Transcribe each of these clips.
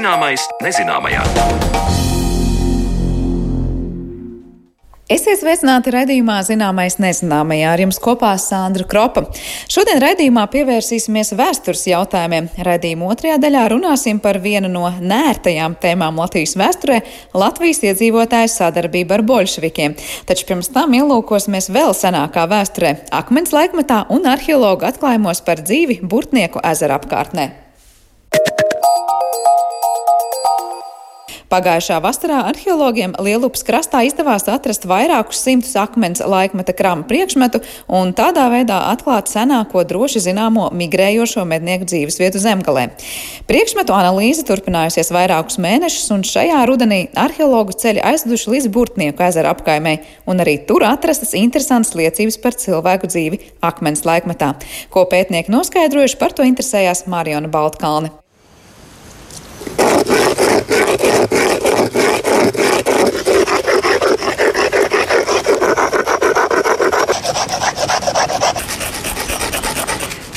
Zināmais nezināmajā. Esiet sveicināti raidījumā Zināmais nezināmajā ar jums kopā Sandra Kropa. Šodien raidījumā pievērsīsimies vēstures jautājumiem. Raidījuma otrajā daļā runāsim par vienu no nērtajām tēmām Latvijas vēsturē - Latvijas iedzīvotāju sadarbību ar bolševikiem. Taču pirms tam ielūkosimies vēl senākā vēsturē - akmens laikmetā un arheologu atklājumos par dzīvi Burtnieku ezera apkārtnē. Pagājušā vasarā arheologiem Lielupas krastā izdevās atrast vairākus simtus akmens laikmeta krāma priekšmetu un tādā veidā atklāt senāko droši zināmo migrējošo mednieku dzīves vietu zemgalē. Priekšmetu analīze turpinājusies vairākus mēnešus, un šajā rudenī arheologu ceļi aizduši līdz Burtnieku ezera apkaimē, un arī tur atrastas interesantas liecības par cilvēku dzīvi akmens laikmetā. Ko pētnieki noskaidrojuši, par to interesējās Mariona Baltkalne.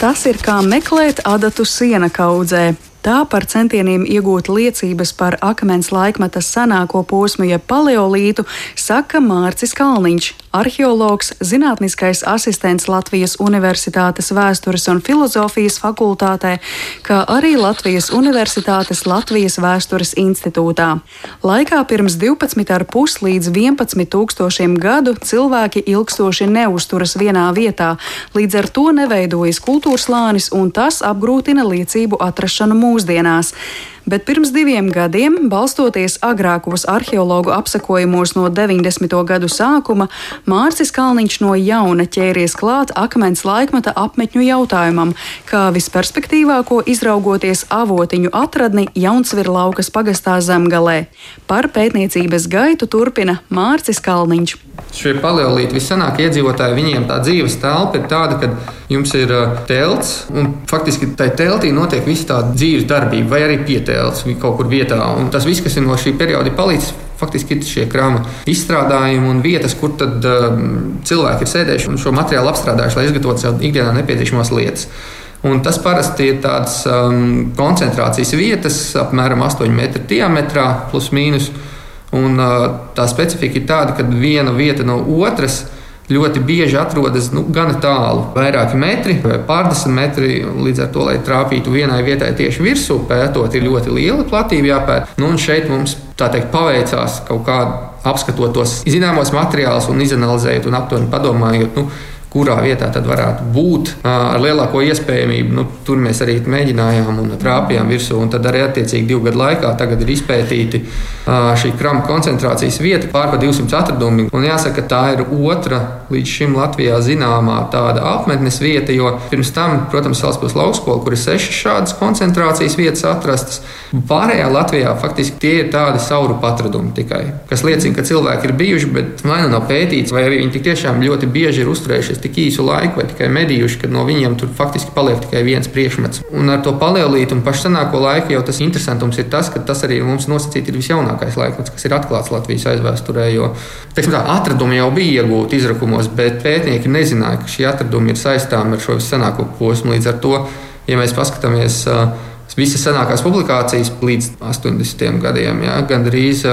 Tas ir kā meklēt adatu siena kaudzē. Tā par centieniem iegūt liecības par akmens laikmeta senāko posmu, jeb paleolītu, saka Mārcis Kalniņš, arheologs, zinātniskais asistents Latvijas Universitātes vēstures un filozofijas fakultātē, kā arī Latvijas Universitātes Latvijas vēstures institūtā. Laikā pirms 12,5 līdz 11 tūkstošiem gadu cilvēki ilgstoši neusturas vienā vietā, līdz ar to neveidojas kultūras slānis un tas apgrūtina liecību atrašanu mūžā mūsdienās. Bet pirms diviem gadiem, balstoties agrākos arheologu apsakojumos no 90. gadu sākuma, Mārcis Kalniņš no jauna ķēries klāt akmens laikmeta apmetņu jautājumam, kā visperspektīvāko izraugoties avotiņu atradni Jaunsvirlaukas pagastā zemgalē. Par pētniecības gaitu turpina Mārcis Kalniņš. Šie paleolīti vissanāk iedzīvotāji, viņiem tā dzīves telpa ir tāda, ka jums ir uh, telts, un faktiski tajā teltī notiek visa tā dzīves darbība, vai arī pietēlts kaut kur vietā. Un tas viss, kas ir no šī perioda palicis, faktiski ir šie krāma izstrādājumi un vietas, kur tad um, cilvēki ir sēdējuši un šo materiālu apstrādājuši, lai izgatavotu sev ikdienā nepieciešamās lietas. Un tas parasti ir tāds um, koncentrācijas vietas, apmēram 8 metru diametrā, plus mīnus. Un, uh, tā specifika ir tāda, ka viena vieta no otras ļoti bieži atrodas nu, gana tālu, vairāki metri pārdesmit metri. Līdz ar to, lai trāpītu vienai vietai tieši virsū, pētot, ir ļoti liela platība jāpēt. Nu, šeit mums tā teikt paveicās kaut kā apskatot tos zināmos materiālus un izanalizējot un aptuveni padomājot. Nu, kurā vietā tad varētu būt ar lielāko iespējamību. Nu, tur mēs arī mēģinājām un trāpījām virsū. Un tad arī attiecīgi divu gadu laikā ir izpētīti šī krama koncentrācijas vieta, pārpa 200 atradumi. Un jāsaka, tā ir otra līdz šim Latvijā zināmā tāda apmetnes vieta, jo pirms tam, protams, Salaspils laukskola, kur ir sešas šādas koncentrācijas vietas atrastas. Pārējā Latvijā faktiski tie ir tādi sauru patradumi tikai, kas liecina, ka cilvēki ir bijuši, bet vai nu nav pētīts, vai arī viņi tiešām ļoti bieži ir uzturējušies tik īsu laiku vai tikai medījuši, ka no viņiem tur faktiski paliek tikai viens priekšmets. Un ar to paleolītu un pašu senāko laiku jau tas interesantums ir tas, ka tas arī mums nosacīti ir visjaunākais laikmets, kas ir atklāts Latvijas aizvēsturē. Jo teiksim, tā, atradumi jau bija iegūti izrakumos, bet pētnieki nezināja, ka šie atradumi ir saistāmi ar šo senāko posmu. Līdz ar to, ja mēs paskatāmies, uh, visas senākās publikācijas līdz 80. gadiem, ja, gandrīz,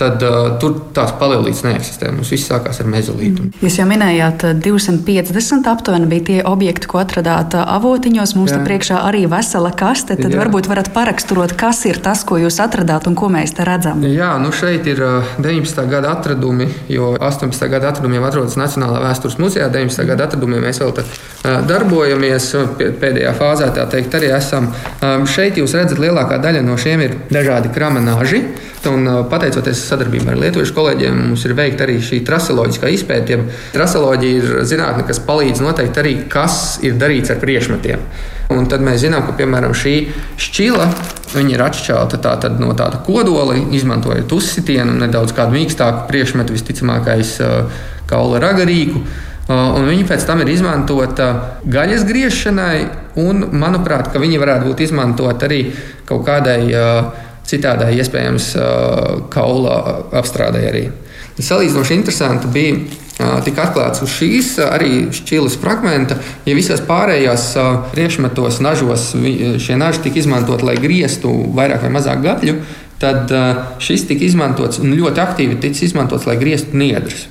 tad tur tās paleolīts neeksistē. Mums viss sākās ar mezolītu. Mm. Jūs jau minējāt, 250 aptuveni bija tie objekti, ko atradāt avotiņos. Mums te priekšā arī vesela kaste. Tad Jā. varbūt varat paraksturot, kas ir tas, ko jūs atradāt un ko mēs te redzam. Jā, nu šeit ir 19. gada atradumi, jo 18. gada atradumiem atrodas Nacionālā vēstures muzejā. 19. gada atradumiem mēs vēl darbojamies pēdējā fāzē, tā teikt, arī esam. Šeit Šeit jūs redzat, lielākā daļa no šiem ir dažādi kramenāži. Un, uh, pateicoties sadarbībai ar lietuviešu kolēģiem, mums ir veikta arī šī traseoloģiskā izpēta. Traseoloģija ir zinātne, kas palīdz noteikt arī, kas ir darīts ar priekšmetiem. Un tad mēs zinām, ka piemēram šī šķila ir atšķelta tā, no tāda kodola, izmantojot uzsitienu, nedaudz kādu mīkstāku priekšmetu, visticamākais uh, kaula ragarīku. Un viņi pēc tam ir izmantota gaļas griešanai, un manuprāt, viņi varētu būt izmantoti arī kaut kādai citādai, iespējams, kaula apstrādē arī. Salīdzinoši interesanti bija tika atklāts uz šīs arī šķilas fragmenta. Ja visās pārējās priekšmetos, nažos, šie naži tika izmantoti, lai grieztu vairāk vai mazāk gaļu, tad šis tika izmantots un ļoti aktīvi tika izmantots, lai grieztu niedrus.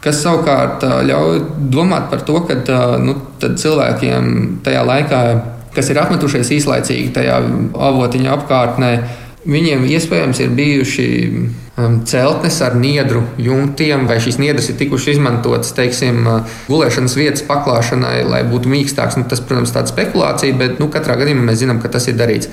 Kas savukārt ļauj domāt par to, ka nu, cilvēkiem tajā laikā, kas ir apmetušies īslaicīgi tajā avotiņa apkārtnē, viņiem iespējams ir bijuši celtnes ar niedru jumtiem, vai šīs niedras ir tikušas izmantotas, teiksim, gulēšanas vietas paklāšanai, lai būtu mīkstāks. Nu, tas, protams, ir tāda spekulācija, bet nu, katrā gadījumā mēs zinām, ka tas ir darīts.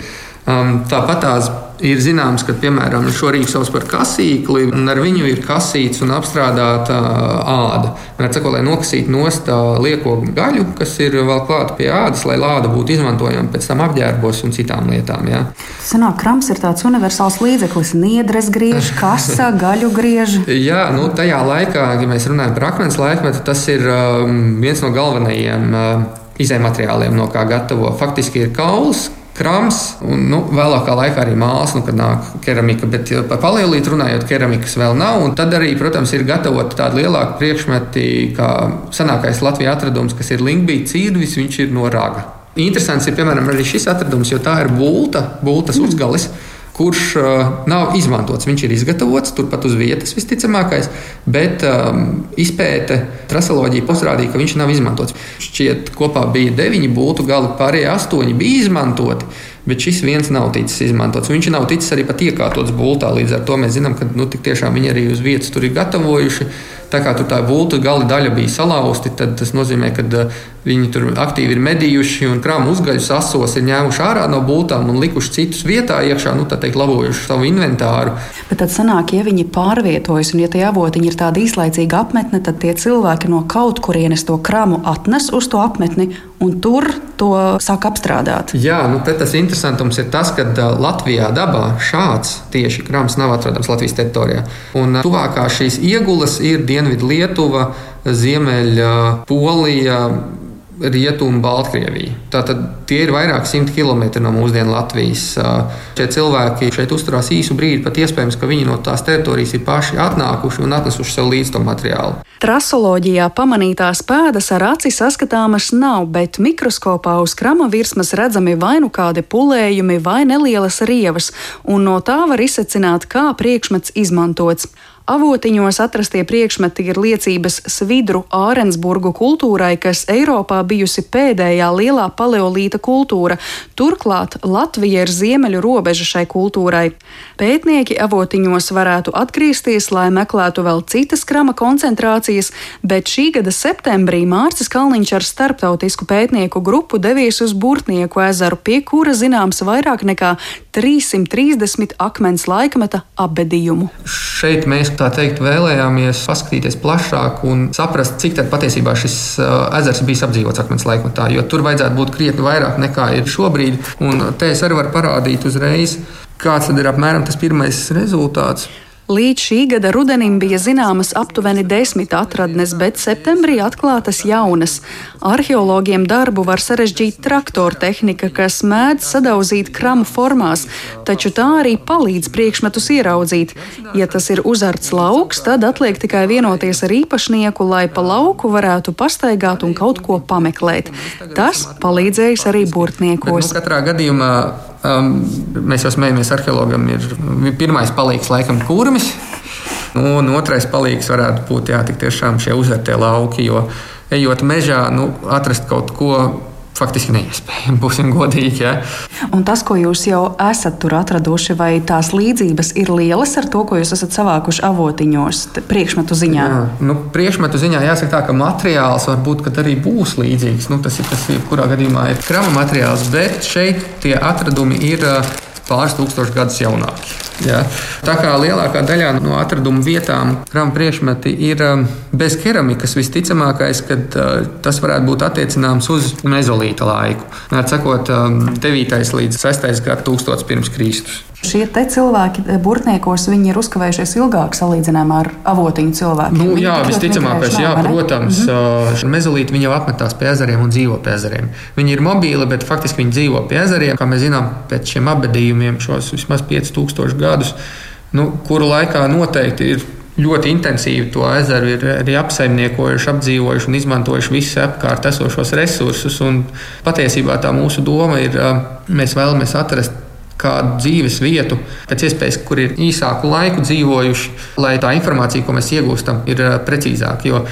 Um, Tāpat tās ir zināms, ka piemēram šo rīku sauc par kasīkli, un ar viņu ir kasīts un apstrādāta uh, āda. Ceko, lai nokasītu nost uh, lieko gaļu, kas ir vēl klāta pie ādas, lai lāda būtu izmantojama pēc tam apģērbos un citām lietām. Ja. Senāk krams ir tāds universāls līdzeklis, niedres griež, kasa, gaļu griež. Jā, nu, tajā laikā, ja mēs runājam par akmens laikmetu, tas ir um, viens no galvenajiem uh, izējumateriāliem, no kā gatavo. Faktiski ir kauls, krāms, un nu, vēlākā laikā arī māksla, nu, kad nāk keramika. Bet par paleolītu runājot, keramikas vēl nav. Tad arī, protams, ir gatavoti tādi lielāki priekšmeti, kā senākais Latvijas atradums, kas ir Linkbīts cīrvis, viņš ir no raga. Interesants ir piemēram arī šis atradums, jo tā ir bulta, bultas uzgalis. Mm kurš uh, nav izmantots. Viņš ir izgatavots turpat uz vietas, visticamākais, bet um, izpēte, trasoloģija uzrādīja, ka viņš nav izmantots. Šķiet, kopā bija deviņi būtu gali, pārējie astoņi bija izmantoti. Bet šis viens nav ticis izmantots. Viņš nav ticis arī pat iekārtots bultā. Līdz ar to mēs zinām, ka nu, tiešām viņi arī uz vietas tur ir gatavojuši. Tā kā tur tā būtu gala daļa bija salauzta, tad tas nozīmē, ka viņi tur aktīvi ir medījuši un krāmu uzgaļus asos ir ņēmuši ārā no būtām un likuši citus vietā iekšā, nu, tā teikt, labojuši savu inventāru. Bet tad sanāk, ja viņi pārvietojas un ja tie avotiņi ir tāda īslaicīga apmetne, tad tie cilvēki no kaut kurienes to krāmu atnes uz to apmetni un tur to sāk apstrādāt. Jā, nu, tas interesantums ir tas, ka Latvijā dabā šāds tieši krāms nav atrodams Latvijas teritorijā. Un tuvākā šīs iegulas ir Dienvidu Lietuva, Ziemeļa Polija. Rietumu Baltkrieviju. Tātad tie ir vairāk simt kilometri no mūsdienu Latvijas. Šie cilvēki šeit uzturās īsu brīdi, pat iespējams, ka viņi no tās teritorijas ir paši atnākuši un atnesuši sev līdzi to materiālu. Trasoloģijā pamanītās pēdas ar aci saskatāmas nav, bet mikroskopā uz krama virsmas redzami vai nu kādi pulējumi vai nelielas rievas, un no tā var izsecināt, kā priekšmets izmantots. Avotiņos atrastie priekšmeti ir liecības Svidru Ārensburgu kultūrai, kas Eiropā bijusi pēdējā lielā paleolīta kultūra. Turklāt Latvija ir ziemeļu robeža šai kultūrai. Pētnieki avotiņos varētu atgriezties, lai meklētu vēl citas krama koncentrācijas, bet šī gada septembrī Mārcis Kalniņš ar starptautisku pētnieku grupu devies uz Burtnieku ezeru, pie kura zināms vairāk nekā 330 akmens laikmeta apbedījumu. Šeit mēs tā teikt vēlējāmies paskatīties plašāk un saprast, cik patiesībā šis uh, ezers bijis apdzīvots akmens laikmetā, jo tur vajadzētu būt krietni vairāk nekā ir šobrīd. Un te es arī varu parādīt uzreiz, kāds ir apmēram tas pirmais rezultāts. Līdz šī gada rudenim bija zināmas aptuveni desmit atradnes, bet septembrī atklātas jaunas. Arheologiem darbu var sarežģīt traktora tehnika, kas mēdz sadauzīt kramu formās, taču tā arī palīdz priekšmetus ieraudzīt. Ja tas ir uzarts lauks, tad atliek tikai vienoties ar īpašnieku, lai pa lauku varētu pastaigāt un kaut ko pameklēt. Tas palīdzējis arī burtniekos. Bet, nu, gadījumā Um, mēs jau smējamies, arheologam ir pirmais palīgs laikam kurmis. Nu, un otrais palīgs varētu būt jā, tiešām šie uzvērtie lauki, jo ejot mežā, nu, atrast kaut ko faktiski neiespējami, būsim godīgi. Ja? Un tas, ko jūs jau esat tur atraduši, vai tās līdzības ir lielas ar to, ko jūs esat savākuši avotiņos, priekšmetu ziņā? Jā, nu, priekšmetu ziņā jāsaka tā, ka materiāls varbūt arī būs līdzīgs. Nu, tas ir tas, kurā gadījumā ir krama materiāls, bet šeit tie atradumi ir pāris tūkstošus gadus jaunāki. Ja? Tā kā lielākā daļā no atradumu vietām krāma priekšmeti ir um, bez keramikas, visticamākais, ka uh, tas varētu būt attiecināms uz mezolīta laiku. Sakot, 9. Um, līdz 6. gadsimtam pirms Kristus. Šie cilvēki eh, burtniekos ir uzkavējušies ilgāk salīdzinājumā ar avotiņu cilvēkiem. Nu, jā, visticamākais, jā, protams. Mm -hmm. Mezolīti viņi jau apmetās pie ezeriem un dzīvo pie ezeriem. Viņi ir mobili, bet faktiski viņi dzīvo pie ezeriem. Kā mēs zinām, pēc šiem apbedījumiem šos vismaz 5000 gadus, nu, kuru laikā noteikti ir ļoti intensīvi to ezeru ir arī apsaimniekojuši, apdzīvojuši un izmantojuši visus apkārt esošos resursus. Un patiesībā tā mūsu doma ir, mēs vēlamies atrast kādu dzīves vietu, pēc iespējas, kur ir īsāku laiku dzīvojuši, lai tā informācija, ko mēs iegūstam, ir precīzāka. Jo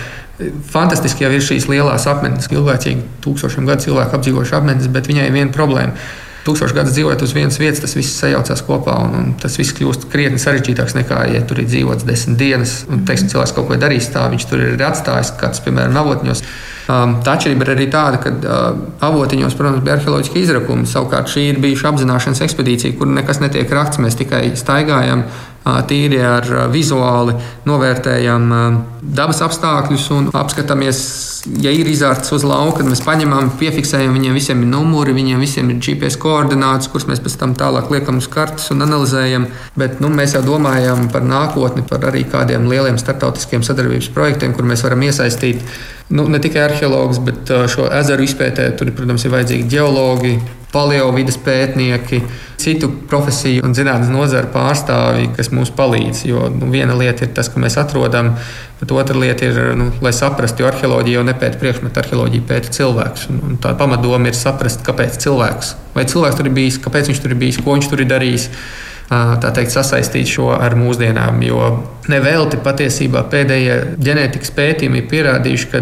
fantastiski jau ir šīs lielās apmetnes, ilglaicīgi tūkstošiem gadu cilvēku apdzīvojuši apmetnes, bet viņai ir viena problēma tūkstošus gadus dzīvojot uz vienas vietas, tas viss sajaucās kopā un, un tas viss kļūst krietni sarežģītāks nekā, ja tur ir dzīvots desmit dienas un teiksim, cilvēks kaut ko darīs tā, viņš tur ir atstājis kāds, piemēram, avotņos. Um, tā atšķirība ir arī tāda, ka uh, avotiņos, protams, bija arheoloģiski izrakumi. Savukārt šī ir bijuša apzināšanas ekspedīcija, kur nekas netiek raksts. Mēs tikai staigājam, tīri ar vizuāli novērtējam dabas apstākļus un apskatāmies ja ir izārts uz lauka, tad mēs paņemam, piefiksējam, viņiem visiem ir numuri, viņiem visiem ir GPS koordinātas, kuras mēs pēc tam tālāk liekam uz kartes un analizējam. Bet nu, mēs jau domājam par nākotni, par arī kādiem lieliem starptautiskiem sadarbības projektiem, kur mēs varam iesaistīt nu, ne tikai arheologus, bet šo ezeru izpētē. Tur, protams, ir vajadzīgi geologi, paleovidas pētnieki, citu profesiju un zinātnīs nozaru pārstāvji, kas mums palīdz. Jo nu, viena lieta ir tas, ka mēs atrodam, bet otra lieta ir, nu, lai saprastu, jo arheoloģija jau nepēta priekšmetu, arheoloģija pēta cilvēkus. Un, un tā pamatdoma ir saprast, kāpēc cilvēks, vai cilvēks tur ir bijis, kāpēc viņš tur ir bijis, ko viņš tur ir darījis. Tā teikt, sasaistīt šo ar mūsdienām, jo nevelti patiesībā pēdējie ģenētikas pētījumi ir pierādījuši, ka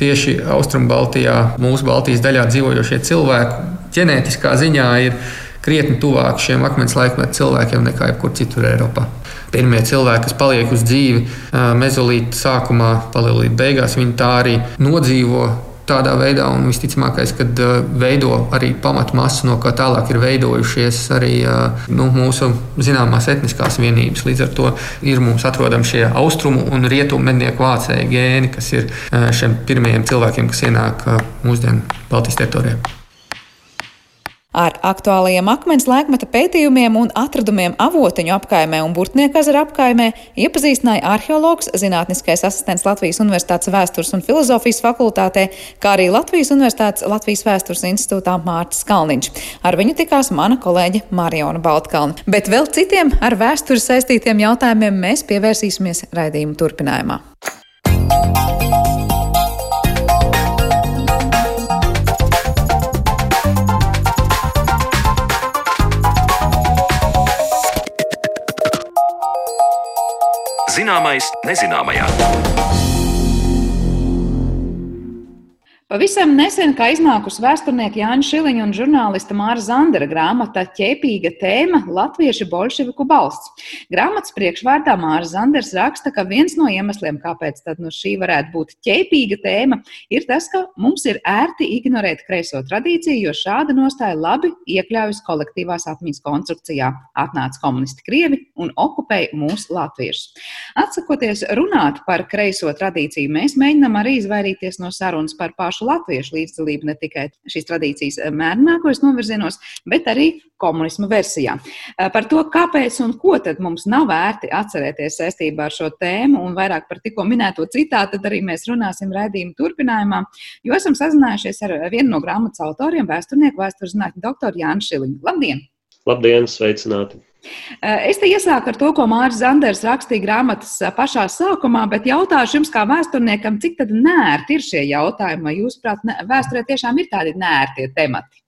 tieši Austrumbaltijā, mūsu Baltijas daļā dzīvojošie cilvēki ģenētiskā ziņā ir krietni tuvāk šiem akmens laikmetu cilvēkiem nekā jebkur citur Eiropā. Pirmie cilvēki, kas paliek uz dzīvi mezolīta sākumā, paleolīta beigās, viņi tā arī nodzīvo tādā veidā, un visticamākais, ka uh, veido arī pamatmasu, no kā tālāk ir veidojušies arī uh, nu, mūsu zināmās etniskās vienības. Līdz ar to ir mums atrodami šie austrumu un rietumu mednieku vācēji gēni, kas ir uh, šiem pirmajiem cilvēkiem, kas ienāk mūsdienu Baltijas teritorijā. Ar aktuālajiem akmens laikmeta pētījumiem un atradumiem avotiņu apkaimē un Burtnieku ezera apkaimē iepazīstināja arheologs, zinātniskais asistents Latvijas Universitātes vēstures un filozofijas fakultātē, kā arī Latvijas Universitātes Latvijas vēstures institūtā Mārcis Kalniņš. Ar viņu tikās mana kolēģe Mariona Baltkalna. Bet vēl citiem ar vēsturi saistītiem jautājumiem mēs pievērsīsimies raidījuma turpinājumā. Zināmais nezināmajā. Pavisam nesen, kā iznākusi vēsturnieka Jāņa Šiliņa un žurnālista Māra Zandera grāmata ķēpīga tēma Latviešu bolševiku balsts. Grāmatas priekšvārdā Māra Zanders raksta, ka viens no iemesliem, kāpēc no šī varētu būt ķēpīga tēma, ir tas, ka mums ir ērti ignorēt kreiso tradīciju, jo šāda nostāja labi iekļaujas kolektīvās atmiņas konstrukcijā. Atnāca komunisti Krievi un okupēja mūsu latviešus. Atsakoties runāt par kreiso tradīciju, mēs mēģinām arī izvairīties no sarunas par pašu pašu latviešu līdzdalību ne tikai šīs tradīcijas eh, mērnākos novirzienos, bet arī komunismu versijā. Eh, par to, kāpēc un ko tad mums nav vērti atcerēties saistībā ar šo tēmu un vairāk par tikko minēto citātu, tad arī mēs runāsim raidījuma turpinājumā, jo esam sazinājušies ar vienu no grāmatas autoriem, vēsturnieku vēstures zinātņu doktoru Jānu Šiliņu. Labdien! Labdien, sveicināti! Eh, es te iesāku ar to, ko Mārcis Zanders rakstīja grāmatas eh, pašā sākumā, bet jautāšu jums, kā vēsturniekam, cik tad nērti ir šie jautājumi? Vai jūs, prāt, vēsturē tiešām ir tādi nērti temati?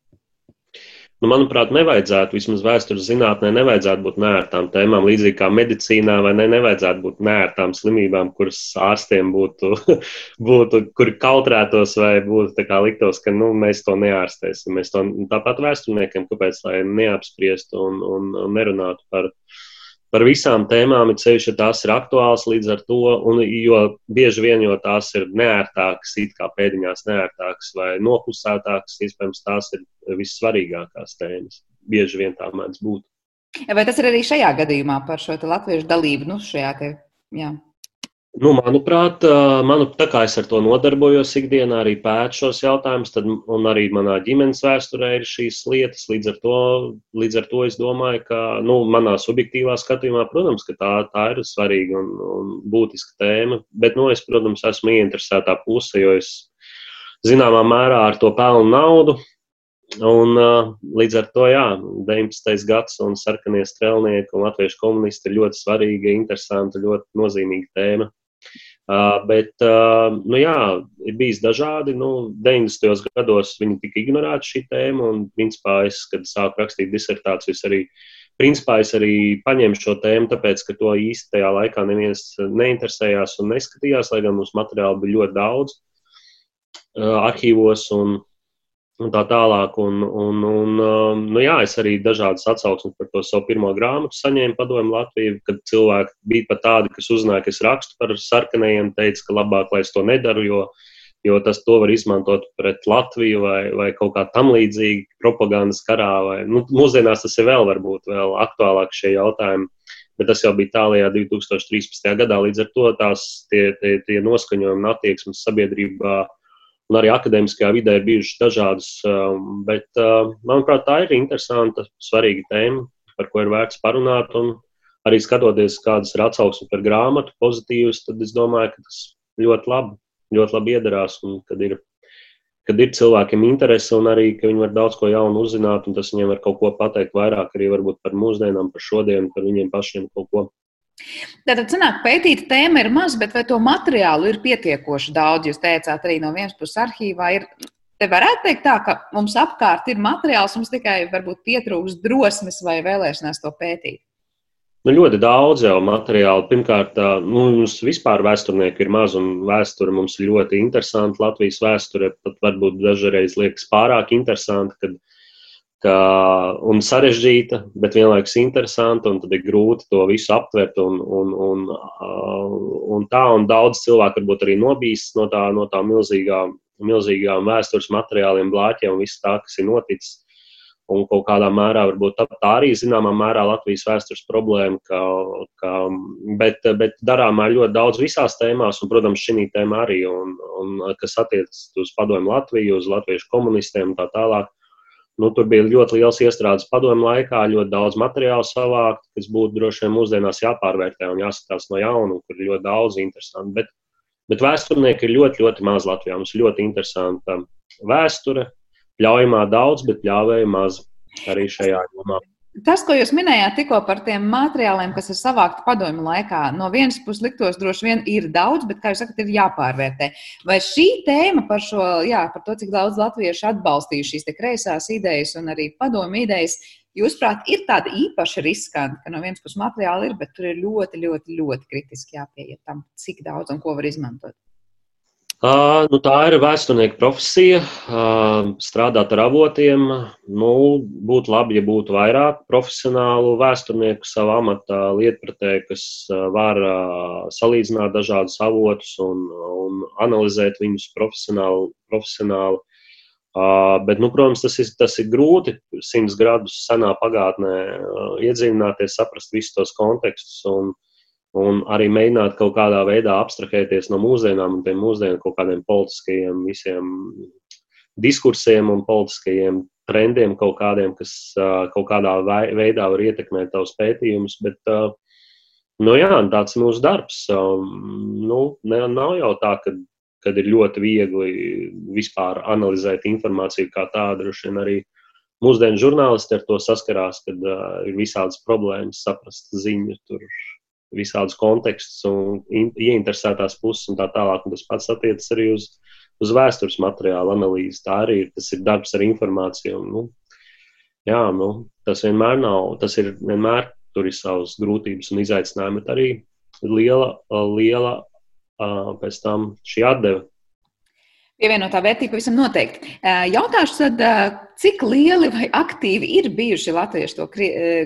Nu, manuprāt, nevajadzētu, vismaz vēstures zinātnē, nevajadzētu būt nērtām tēmām, līdzīgi kā medicīnā, vai ne, nevajadzētu būt nērtām slimībām, kuras ārstiem būtu, būtu kuri kautrētos vai būtu kā liktos, ka nu, mēs to neārstēsim. Mēs to tāpat vēsturniekiem, kāpēc lai neapspriestu un, un, un nerunātu par par visām tēmām, ir ceļš, ja tās ir aktuāls līdz ar to, un jo bieži vien, jo tās ir neērtākas, it kā pēdiņās neērtākas vai noklusētākas, iespējams, tās ir vissvarīgākās tēmas. Bieži vien tā mēdz būt. Vai tas ir arī šajā gadījumā par šo latviešu dalību, nu, šajā te, jā, Nu, manuprāt, manu, tā kā es ar to nodarbojos ikdienā, arī pētu šos jautājumus, tad arī manā ģimenes vēsturē ir šīs lietas. Līdz ar to, līdz ar to es domāju, ka nu, manā subjektīvā skatījumā, protams, tā, tā ir svarīga un, un būtiska tēma. Bet, nu, es, protams, esmu ieinteresētā puse, jo es zināmā mērā ar to pelnu naudu. Un, līdz ar to, jā, 19. gads un sarkanie strēlnieki un latviešu komunisti ir ļoti svarīga, interesanta, ļoti nozīmīga tēma. Bet, nu jā, ir bijis dažādi. Nu, 90. gados viņi tika ignorēti šī tēma, un, principā, es, kad sāku rakstīt disertācijas, arī, principā, es arī paņēmu šo tēmu, tāpēc, ka to īsti tajā laikā neviens neinteresējās un neskatījās, lai gan mums materiāli bija ļoti daudz arhīvos. Un, un tā tālāk. Un, un, un, um, nu jā, es arī dažādas atsauksmes par to savu pirmo grāmatu saņēmu padomu Latviju, kad cilvēki bija pat tādi, kas uzzināja, ka es rakstu par sarkanajiem, teica, ka labāk, lai es to nedaru, jo, jo tas to var izmantot pret Latviju vai, vai kaut kā tam līdzīgi propagandas karā. Vai, nu, mūsdienās tas ir vēl varbūt vēl aktuālāk šie jautājumi. Bet tas jau bija tālākajā 2013. gadā. Līdz ar to tās tie, tie, tie noskaņojumi un attieksmes sabiedrībā uh, un arī akadēmiskajā vidē ir bijušas dažādas. Um, bet, uh, manuprāt, tā ir interesanta, svarīga tēma, par ko ir vērts parunāt. Un arī skatoties, kādas ir atsauksmes par grāmatu, pozitīvas, tad es domāju, ka tas ļoti labi, ļoti labi iedarās. Kad ir, kad ir cilvēkiem interese un arī, ka viņi var daudz ko jaunu uzzināt, un tas viņiem var kaut ko pateikt vairāk arī varbūt par mūsdienām, par šodienu, par viņiem pašiem kaut ko. Tātad, sanāk, pētīta tēma ir maz, bet vai to materiālu ir pietiekoši daudz? Jūs teicāt, arī no vienas puses arhīvā ir. Te varētu teikt tā, ka mums apkārt ir materiāls, mums tikai varbūt pietrūks drosmes vai vēlēšanās to pētīt. Nu, ļoti daudz jau materiālu. Pirmkārt, nu, mums vispār vēsturnieki ir maz, un vēsture mums ir ļoti interesanta. Latvijas vēsture pat varbūt dažreiz liekas pārāk interesanta, kad ka, un sarežģīta, bet vienlaikus interesanta, un tad ir grūti to visu aptvert. Un, un, un, un tā, un daudz cilvēku varbūt arī nobīst no, tā, no tām milzīgām, milzīgām vēstures materiāliem, blāķiem un viss tā, kas ir noticis. Un kaut kādā mērā, varbūt tā, tā arī zināmā mērā Latvijas vēstures problēma, ka, ka, bet, bet darāmā ļoti daudz visās tēmās, un, protams, šī tēma arī, un, un, kas attiecas uz padomu Latviju, uz latviešu komunistiem un tā tālāk. Nu, tur bija ļoti liels iestrādes padomu laikā, ļoti daudz materiālu savākt, kas būtu droši vien mūsdienās jāpārvērtē un jāskatās no jauna, kur ir ļoti daudz interesantu. Bet, bet vēsturnieki ir ļoti, ļoti maz Latvijā. Mums ir ļoti interesanta vēsture, ļaujamā daudz, bet ļāvēja maz arī šajā jomā. Tas, ko jūs minējāt tikko par tiem materiāliem, kas ir savākti padomju laikā, no vienas puses liktos droši vien ir daudz, bet, kā jūs sakat, ir jāpārvērtē. Vai šī tēma par, šo, jā, par to, cik daudz latviešu atbalstīju šīs kreisās idejas un arī padomju idejas, jūsuprāt, ir tāda īpaša riskanta, ka no vienas puses materiāli ir, bet tur ir ļoti, ļoti, ļoti kritiski jāpieiet tam, cik daudz un ko var izmantot? Uh, nu, tā ir vēsturnieka profesija. Uh, strādāt ar avotiem. Nu, būtu labi, ja būtu vairāk profesionālu vēsturnieku savā amatā, lietpratē, kas var uh, salīdzināt dažādus avotus un, un analizēt viņus profesionāli. profesionāli. Uh, bet, nu, protams, tas ir, tas ir grūti simts gadus senā pagātnē uh, iedziļināties, saprast visus tos kontekstus. Un, uh, un arī mēģināt kaut kādā veidā abstrahēties no mūsdienām un tiem mūsdienu kaut kādiem politiskajiem visiem diskursiem un politiskajiem trendiem kaut kādiem, kas kaut kādā veidā var ietekmēt tavus pētījumus. Bet, nu jā, tāds ir mūsu darbs. Nu, ne, nav jau tā, ka, kad ir ļoti viegli vispār analizēt informāciju kā tādu. Droši vien arī mūsdienu žurnālisti ar to saskarās, kad ir visādas problēmas saprast ziņu. Tur visādus kontekstus un ieinteresētās puses un tā tālāk. Un tas pats attiecas arī uz, uz vēstures materiālu analīzi. Tā arī ir, tas ir darbs ar informāciju. Un, nu, jā, nu, tas vienmēr nav, tas ir vienmēr tur ir savas grūtības un izaicinājumi, bet arī liela, liela pēc tam šī atdeve Pievienotā vērtība pavisam noteikti. Jautāšu tad, cik lieli vai aktīvi ir bijuši latviešu to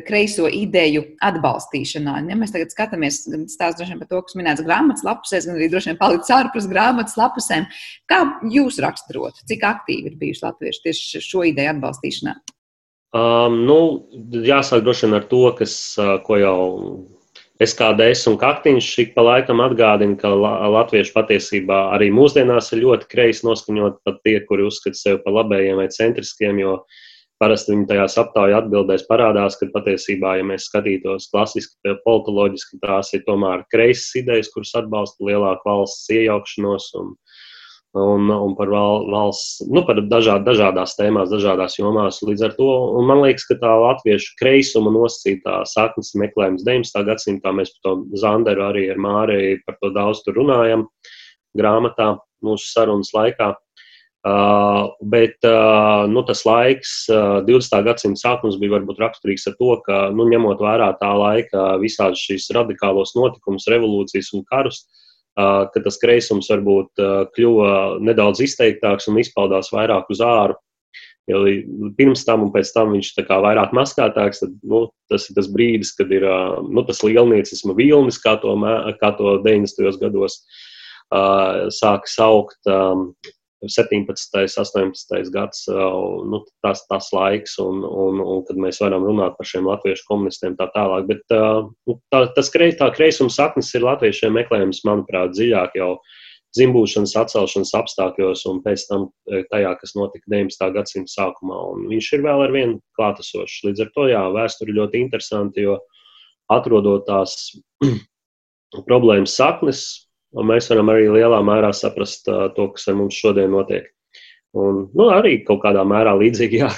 kreiso ideju atbalstīšanā? Ja mēs tagad skatāmies, stāst droši vien par to, kas minēts grāmatas lapusēs, gan arī droši vien palicis ārpus grāmatas lapusēm. Kā jūs raksturotu, cik aktīvi ir bijuši latvieši tieši šo ideju atbalstīšanā? Um, nu, jāsāk droši vien ar to, kas, ko jau SKDS un Kaktiņš ik pa laikam atgādina, ka latvieši patiesībā arī mūsdienās ir ļoti kreisi noskaņot pat tie, kuri uzskata sevi par labējiem vai centriskiem, jo parasti viņi tajās aptauju atbildēs parādās, ka patiesībā, ja mēs skatītos klasiski, politoloģiski, tās ir tomēr kreisas idejas, kuras atbalsta lielāku valsts iejaukšanos un, un, un par val, valsts, nu, par dažād, dažādās tēmās, dažādās jomās. Līdz ar to man liekas, ka tā latviešu kreisuma nosacītā saknes meklējums 19. gadsimtā, mēs par to Zanderu arī ar Māriju par to daudz tur runājam grāmatā mūsu sarunas laikā. Uh, bet uh, nu, tas laiks, uh, 20. gadsimta sākums, bija varbūt raksturīgs ar to, ka, nu, ņemot vērā tā laika visādi šīs radikālos notikumus, revolūcijas un karus, uh, ka tas kreisums varbūt kļuva nedaudz izteiktāks un izpaudās vairāk uz āru. Jo pirms tam un pēc tam viņš ir vairāk maskētāks, tad nu, tas ir tas brīdis, kad ir nu, tas lielniecisma vilnis, kā to, kā to 90. gados sāka saukt. Um, 17. un 18. gads, nu, tas, tas laiks, un, un, un kad mēs varam runāt par šiem latviešu komunistiem tā tālāk. Bet nu, tā, tas kreis, tā kreisuma saknes ir latviešiem meklējums, manuprāt, dziļāk jau dzimbūšanas, atcelšanas apstākļos un pēc tam tajā, kas notika 19. gadsimta sākumā. Un viņš ir vēl ar vienu klātesošs. Līdz ar to, jā, vēsture ļoti interesanti, jo atrodot tās problēmas saknes, Un mēs varam arī lielā mērā saprast uh, to, kas ar mums šodien notiek. Un, nu, arī kaut kādā mērā līdzīgi, jā,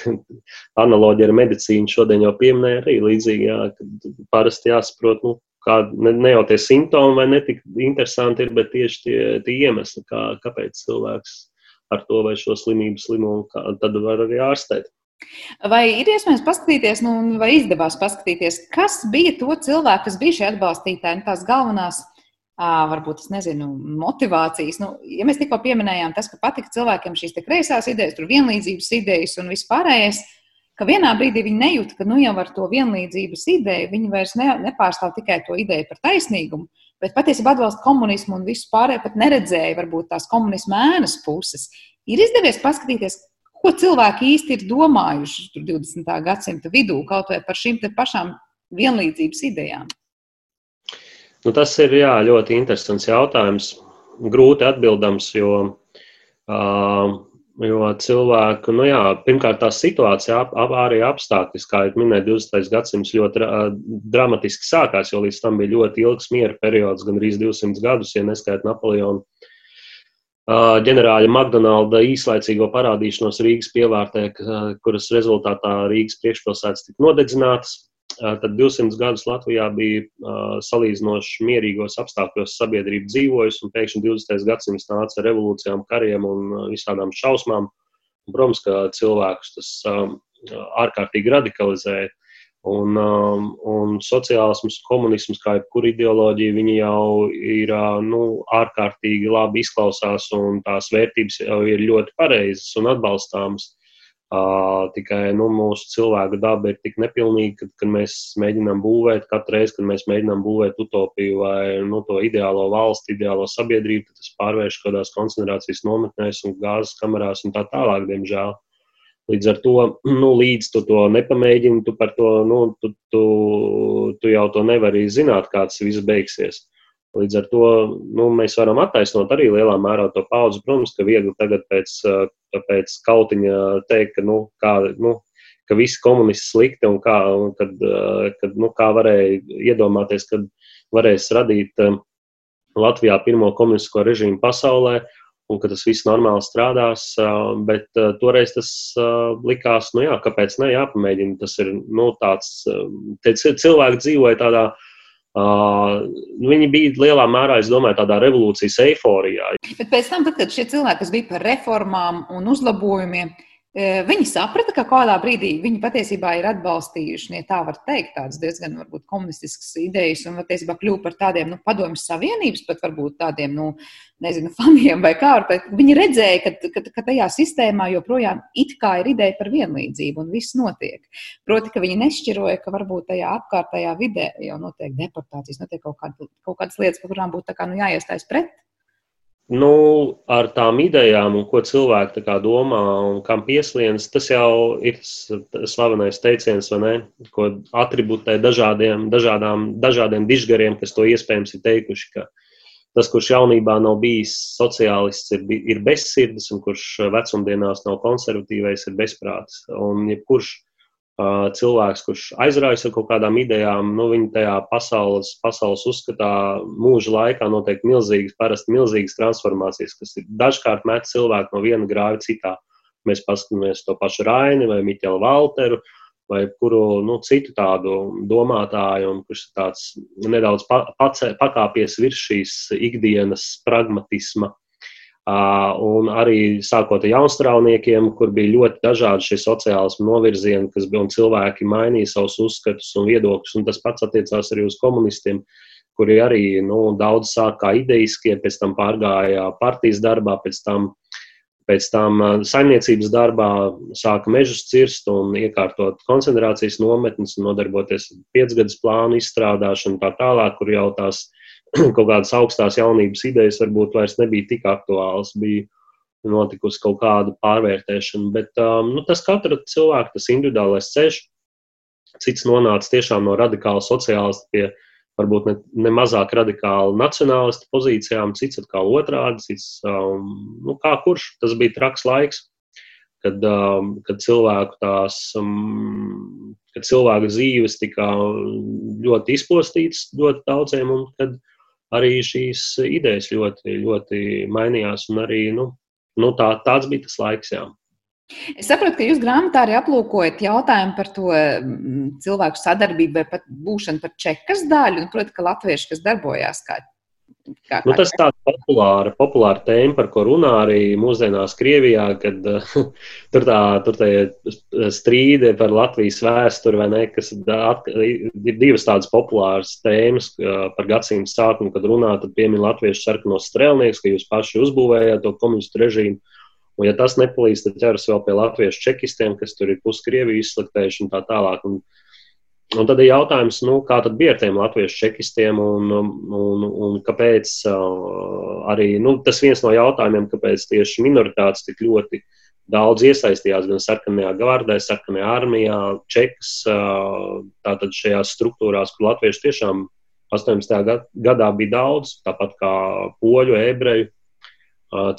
analoģija ar medicīnu šodien jau pieminēja, arī līdzīgi, jā, kad parasti jāsaprot, nu, kā, ne, ne jau tie simptomi vai ne tik interesanti ir, bet tieši tie, tie iemesli, kā, kāpēc cilvēks ar to vai šo slimību slimo, un kā, tad var arī ārstēt. Vai ir iespējams paskatīties, nu, vai izdevās paskatīties, kas bija to cilvēku, kas bija šie atbalstītāji, nu, tās galvenās varbūt, es nezinu, motivācijas. Nu, ja mēs tikko pieminējām tas, ka patika cilvēkiem šīs kreisās idejas, tur vienlīdzības idejas un viss pārējais, ka vienā brīdī viņi nejūt, ka nu jau ar to vienlīdzības ideju viņi vairs ne, nepārstāv tikai to ideju par taisnīgumu, bet patiesībā atbalsta komunismu un visu pārējo pat neredzēja varbūt tās komunisma ēnas puses. Ir izdevies paskatīties, ko cilvēki īsti ir domājuši 20. gadsimta vidū kaut vai par šīm pašām vienlīdzības idejām. Nu, tas ir jā, ļoti interesants jautājums. Grūti atbildams, jo, jo cilvēku, nu jā, pirmkārt, tā situācija, ap, ap, arī apstākļi, kā jau minēju, 20. gadsimts ļoti dramatiski sākās, jo līdz tam bija ļoti ilgs miera periods, gan arī 200 gadus, ja neskaita Napoleonu. Ģenerāļa McDonalda īslaicīgo parādīšanos Rīgas pievārtē, kuras rezultātā Rīgas priekšpilsētas tika nodedzinātas tad 200 gadus Latvijā bija salīdzinoši mierīgos apstākļos sabiedrība dzīvojusi, un pēkšņi 20. gadsimts nāca ar revolūcijām, kariem un visādām šausmām. Un, protams, ka cilvēkus tas ārkārtīgi radikalizēja. Un, un sociālisms, komunisms, kā jebkura ideoloģija, viņi jau ir nu, ārkārtīgi labi izklausās, un tās vērtības jau ir ļoti pareizas un atbalstāmas. Uh, tikai nu, mūsu cilvēku daba ir tik nepilnīga, ka, kad mēs mēģinām būvēt, katru reizi, kad mēs mēģinām būvēt utopiju vai nu, to ideālo valsti, ideālo sabiedrību, tad tas pārvērš kādās koncentrācijas nometnēs un gāzes kamerās un tā tālāk, diemžēl. Līdz ar to, nu, līdz tu to nepamēģini, tu par to, nu, tu, tu, tu jau to nevari zināt, kā tas viss beigsies. Līdz ar to nu, mēs varam attaisnot arī lielā mērā to paudzi. Protams, ka viegli tagad pēc, pēc kautiņa teikt, ka, nu, kā, nu, ka visi komunisti slikti un kā, un kad, kad, nu, kā varēja iedomāties, kad varēs radīt Latvijā pirmo komunistisko režīmu pasaulē un ka tas viss normāli strādās. Bet toreiz tas likās, nu jā, kāpēc ne jāpamēģina. Tas ir nu, tāds, cilvēki dzīvoja tādā Uh, viņi bija lielā mērā, es domāju, tādā revolūcijas eiforijā. Bet pēc tam, tad, kad šie cilvēki, kas bija par reformām un uzlabojumiem, uh, Viņi saprata, ka kādā brīdī viņi patiesībā ir atbalstījuši, ja tā var teikt, tādas diezgan varbūt komunistiskas idejas un patiesībā kļuvu par tādiem nu, padomju savienības, pat varbūt tādiem, nu, nezinu, faniem vai kā. Viņi redzēja, ka, ka, ka tajā sistēmā joprojām it kā ir ideja par vienlīdzību un viss notiek. Proti, ka viņi nešķiroja, ka varbūt tajā apkārtējā vidē jau notiek deportācijas, notiek kaut, kāda, kaut kādas lietas, par kurām būtu kā, nu, jāiestājas pret nu, ar tām idejām, un ko cilvēki domā un kam pieslienas, tas jau ir slavenais teiciens, ne, ko atribūtē dažādiem, dažādām, dažādiem dižgariem, kas to iespējams ir teikuši. Ka tas, kurš jaunībā nav bijis sociālists, ir, ir bezsirdis, un kurš vecumdienās nav konservatīvais, ir bezprātis. Un jebkurš cilvēks, kurš aizraujas ar kaut kādām idejām, nu, viņi tajā pasaules, pasaules uzskatā mūža laikā notiek milzīgas, parasti milzīgas transformācijas, kas dažkārt met cilvēku no viena grāva citā. Mēs paskatāmies to pašu Raini vai Miķelu Valteru vai kuru nu, citu tādu domātāju, kurš ir tāds nedaudz pa, pacē, pakāpies virs šīs ikdienas pragmatisma Un arī sākot ar jaunstrāvniekiem, kur bija ļoti dažādi šie sociālismu novirzieni, kas bija un cilvēki mainīja savus uzskatus un viedokļus. Un tas pats attiecās arī uz komunistiem, kuri arī nu, daudz sākā ideiskie, pēc tam pārgāja partijas darbā, pēc tam, pēc tam saimniecības darbā sāka mežus cirst un iekārtot koncentrācijas nometnes un nodarboties ar piecgadus plānu izstrādāšanu tā tālāk, kur jau tās kaut kādas augstās jaunības idejas varbūt vairs nebija tik aktuālas, bija notikusi kaut kāda pārvērtēšana. Bet um, nu, tas katra cilvēka, tas individuālais ceļš, cits nonāca tiešām no radikāla sociālista pie varbūt ne, ne mazāk radikāla nacionālista pozīcijām, cits atkal otrādi, cits, um, nu, kā kurš, tas bija traks laiks. Kad, um, kad cilvēku tās, um, kad cilvēku dzīves tika ļoti izpostītas ļoti daudziem, un kad arī šīs idejas ļoti, ļoti mainījās. Arī, nu, nu, tā, tāds bija tas laiks. Jā. Es saprotu, ka jūs grāmatā arī aplūkojat jautājumu par to mm, cilvēku sadarbību vai pat būšanu par čekas daļu. Nu, Protams, ka latvieši, kas darbojās kā Kā, nu, tas tāds populāra, populāra tēma, par ko runā arī mūsdienās Krievijā, kad uh, tur tā tur strīdi par Latvijas vēsturi, vai ne, kas at, ir divas tādas populāras tēmas uh, par gadsimtu sākumu, kad runā, tad piemin latviešu sarkanos strēlnieks, ka jūs paši uzbūvējāt to komunistu režīmu. Un, ja tas nepalīdz, tad ķeras vēl pie latviešu čekistiem, kas tur ir puskrieviju izslaktējuši un tā tālāk. Un, Un tad ir jautājums, nu, kā tad bija ar tiem latviešu čekistiem un, un, un kāpēc arī nu, tas viens no jautājumiem, kāpēc tieši minoritātes tik ļoti daudz iesaistījās gan sarkanajā gvardē, sarkanajā armijā, čekas, tātad šajās struktūrās, kur latvieši tiešām 18. gadā bija daudz, tāpat kā poļu, ebreju,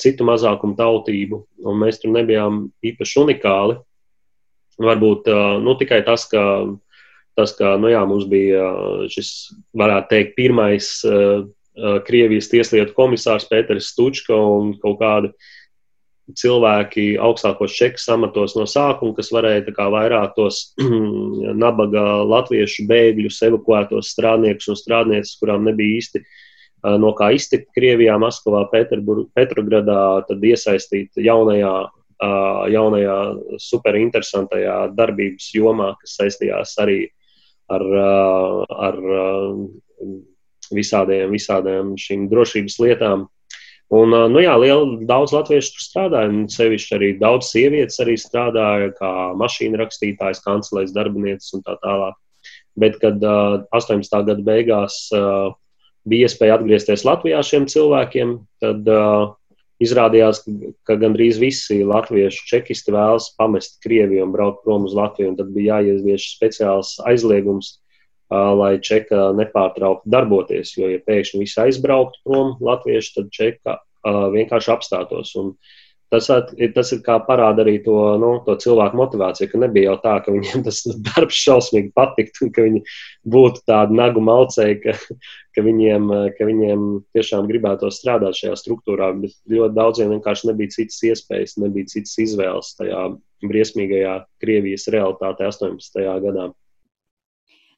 citu mazākumu tautību, un mēs tur nebijām īpaši unikāli. Varbūt nu, tikai tas, ka tas, ka nu, jā, mums bija šis, varētu teikt, pirmais uh, Krievijas tieslietu komisārs Pēters Stučka un kaut kādi cilvēki augstākos čekas amatos no sākuma, kas varēja kā, vairāk tos nabaga latviešu bēgļus, evakuētos strādniekus un strādnieces, kurām nebija īsti uh, no kā iztikt Krievijā, Maskavā, Petrogradā, tad iesaistīt jaunajā jaunajā superinteresantajā darbības jomā, kas saistījās arī ar, ar visādiem, visādiem šīm drošības lietām. Un, nu jā, liela, daudz latviešu tur strādāja, un sevišķi arī daudz sievietes arī strādāja, kā mašīnu rakstītājs, kancelēs darbinieces un tā tālāk. Bet, kad uh, 18. gada beigās uh, bija iespēja atgriezties Latvijā šiem cilvēkiem, tad uh, Izrādījās, ka gandrīz visi latviešu čekisti vēlas pamest Krieviju un braukt prom uz Latviju. Tad bija jāievieš speciāls aizliegums, lai čeka nepārtraukti darboties. Jo, ja pēkšņi visi aizbrauktu prom latvieši, tad čeka vienkārši apstātos. Un tas, tas ir kā parāda arī to, nu, to cilvēku motivāciju, ka nebija jau tā, ka viņiem tas darbs šausmīgi patiktu un ka viņi būtu tādi nagu malcēji, ka, ka, viņiem, ka viņiem tiešām gribētu strādāt šajā struktūrā. Bet ļoti daudziem vienkārši nebija citas iespējas, nebija citas izvēles tajā briesmīgajā Krievijas realitātē 18. gadā.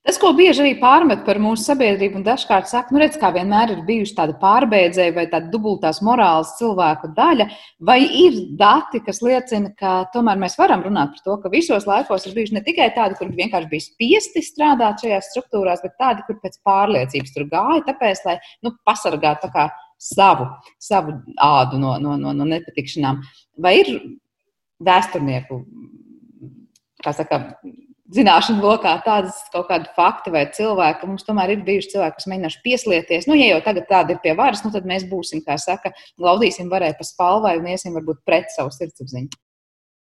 Tas, ko bieži arī pārmet par mūsu sabiedrību, un dažkārt saka, nu, redz, kā vienmēr ir bijusi tāda pārbēdzēja vai tāda dubultās morāles cilvēku daļa, vai ir dati, kas liecina, ka tomēr mēs varam runāt par to, ka visos laikos ir bijuši ne tikai tādi, kur vienkārši bija spiesti strādāt šajās struktūrās, bet tādi, kur pēc pārliecības tur gāja, tāpēc, lai nu, pasargātu tā savu, savu ādu no, no, no, no nepatikšanām. Vai ir vēsturnieku, kā saka, zināšanu lokā tādas kaut kādi fakti vai cilvēki, mums tomēr ir bijuši cilvēki, kas mēģinājuši pieslieties. Nu, ja jau tagad tāda ir pie varas, nu, tad mēs būsim, kā saka, laudīsim varēja pa spalvai un iesim varbūt pret savu sirdsapziņu.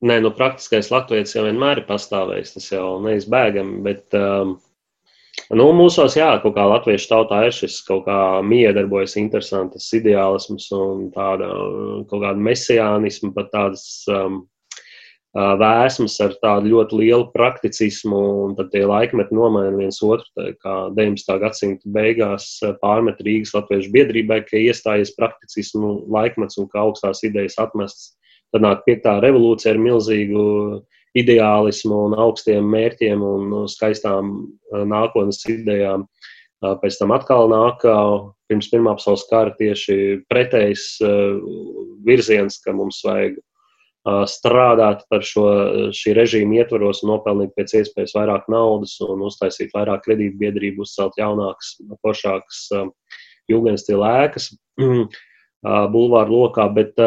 Nē, nu, praktiskais latviečs jau vienmēr ir pastāvējis, tas jau neizbēgami, bet um, nu, mūsos, jā, kaut kā latviešu tautā ir šis kaut kā miedarbojas interesantas ideālisms un tāda kaut kāda mesiānisma, pat tādas um, vēsmas ar tādu ļoti lielu prakticismu, un tad tie laikmeti nomaina viens otru. Tā kā 19. gadsimta beigās pārmet Rīgas Latviešu biedrībai, ka iestājies prakticismu laikmets un ka augstās idejas atmestas. Tad nāk piektā revolūcija ar milzīgu ideālismu un augstiem mērķiem un skaistām nākotnes idejām. Pēc tam atkal nāk pirms Pirmā pasaules kara tieši pretējs virziens, ka mums vajag strādāt par šo šī režīmu ietvaros un nopelnīt pēc iespējas vairāk naudas un uztaisīt vairāk kredītbiedrību, uzcelt jaunākas, foršākas jūgenstila ēkas bulvāru lokā, bet,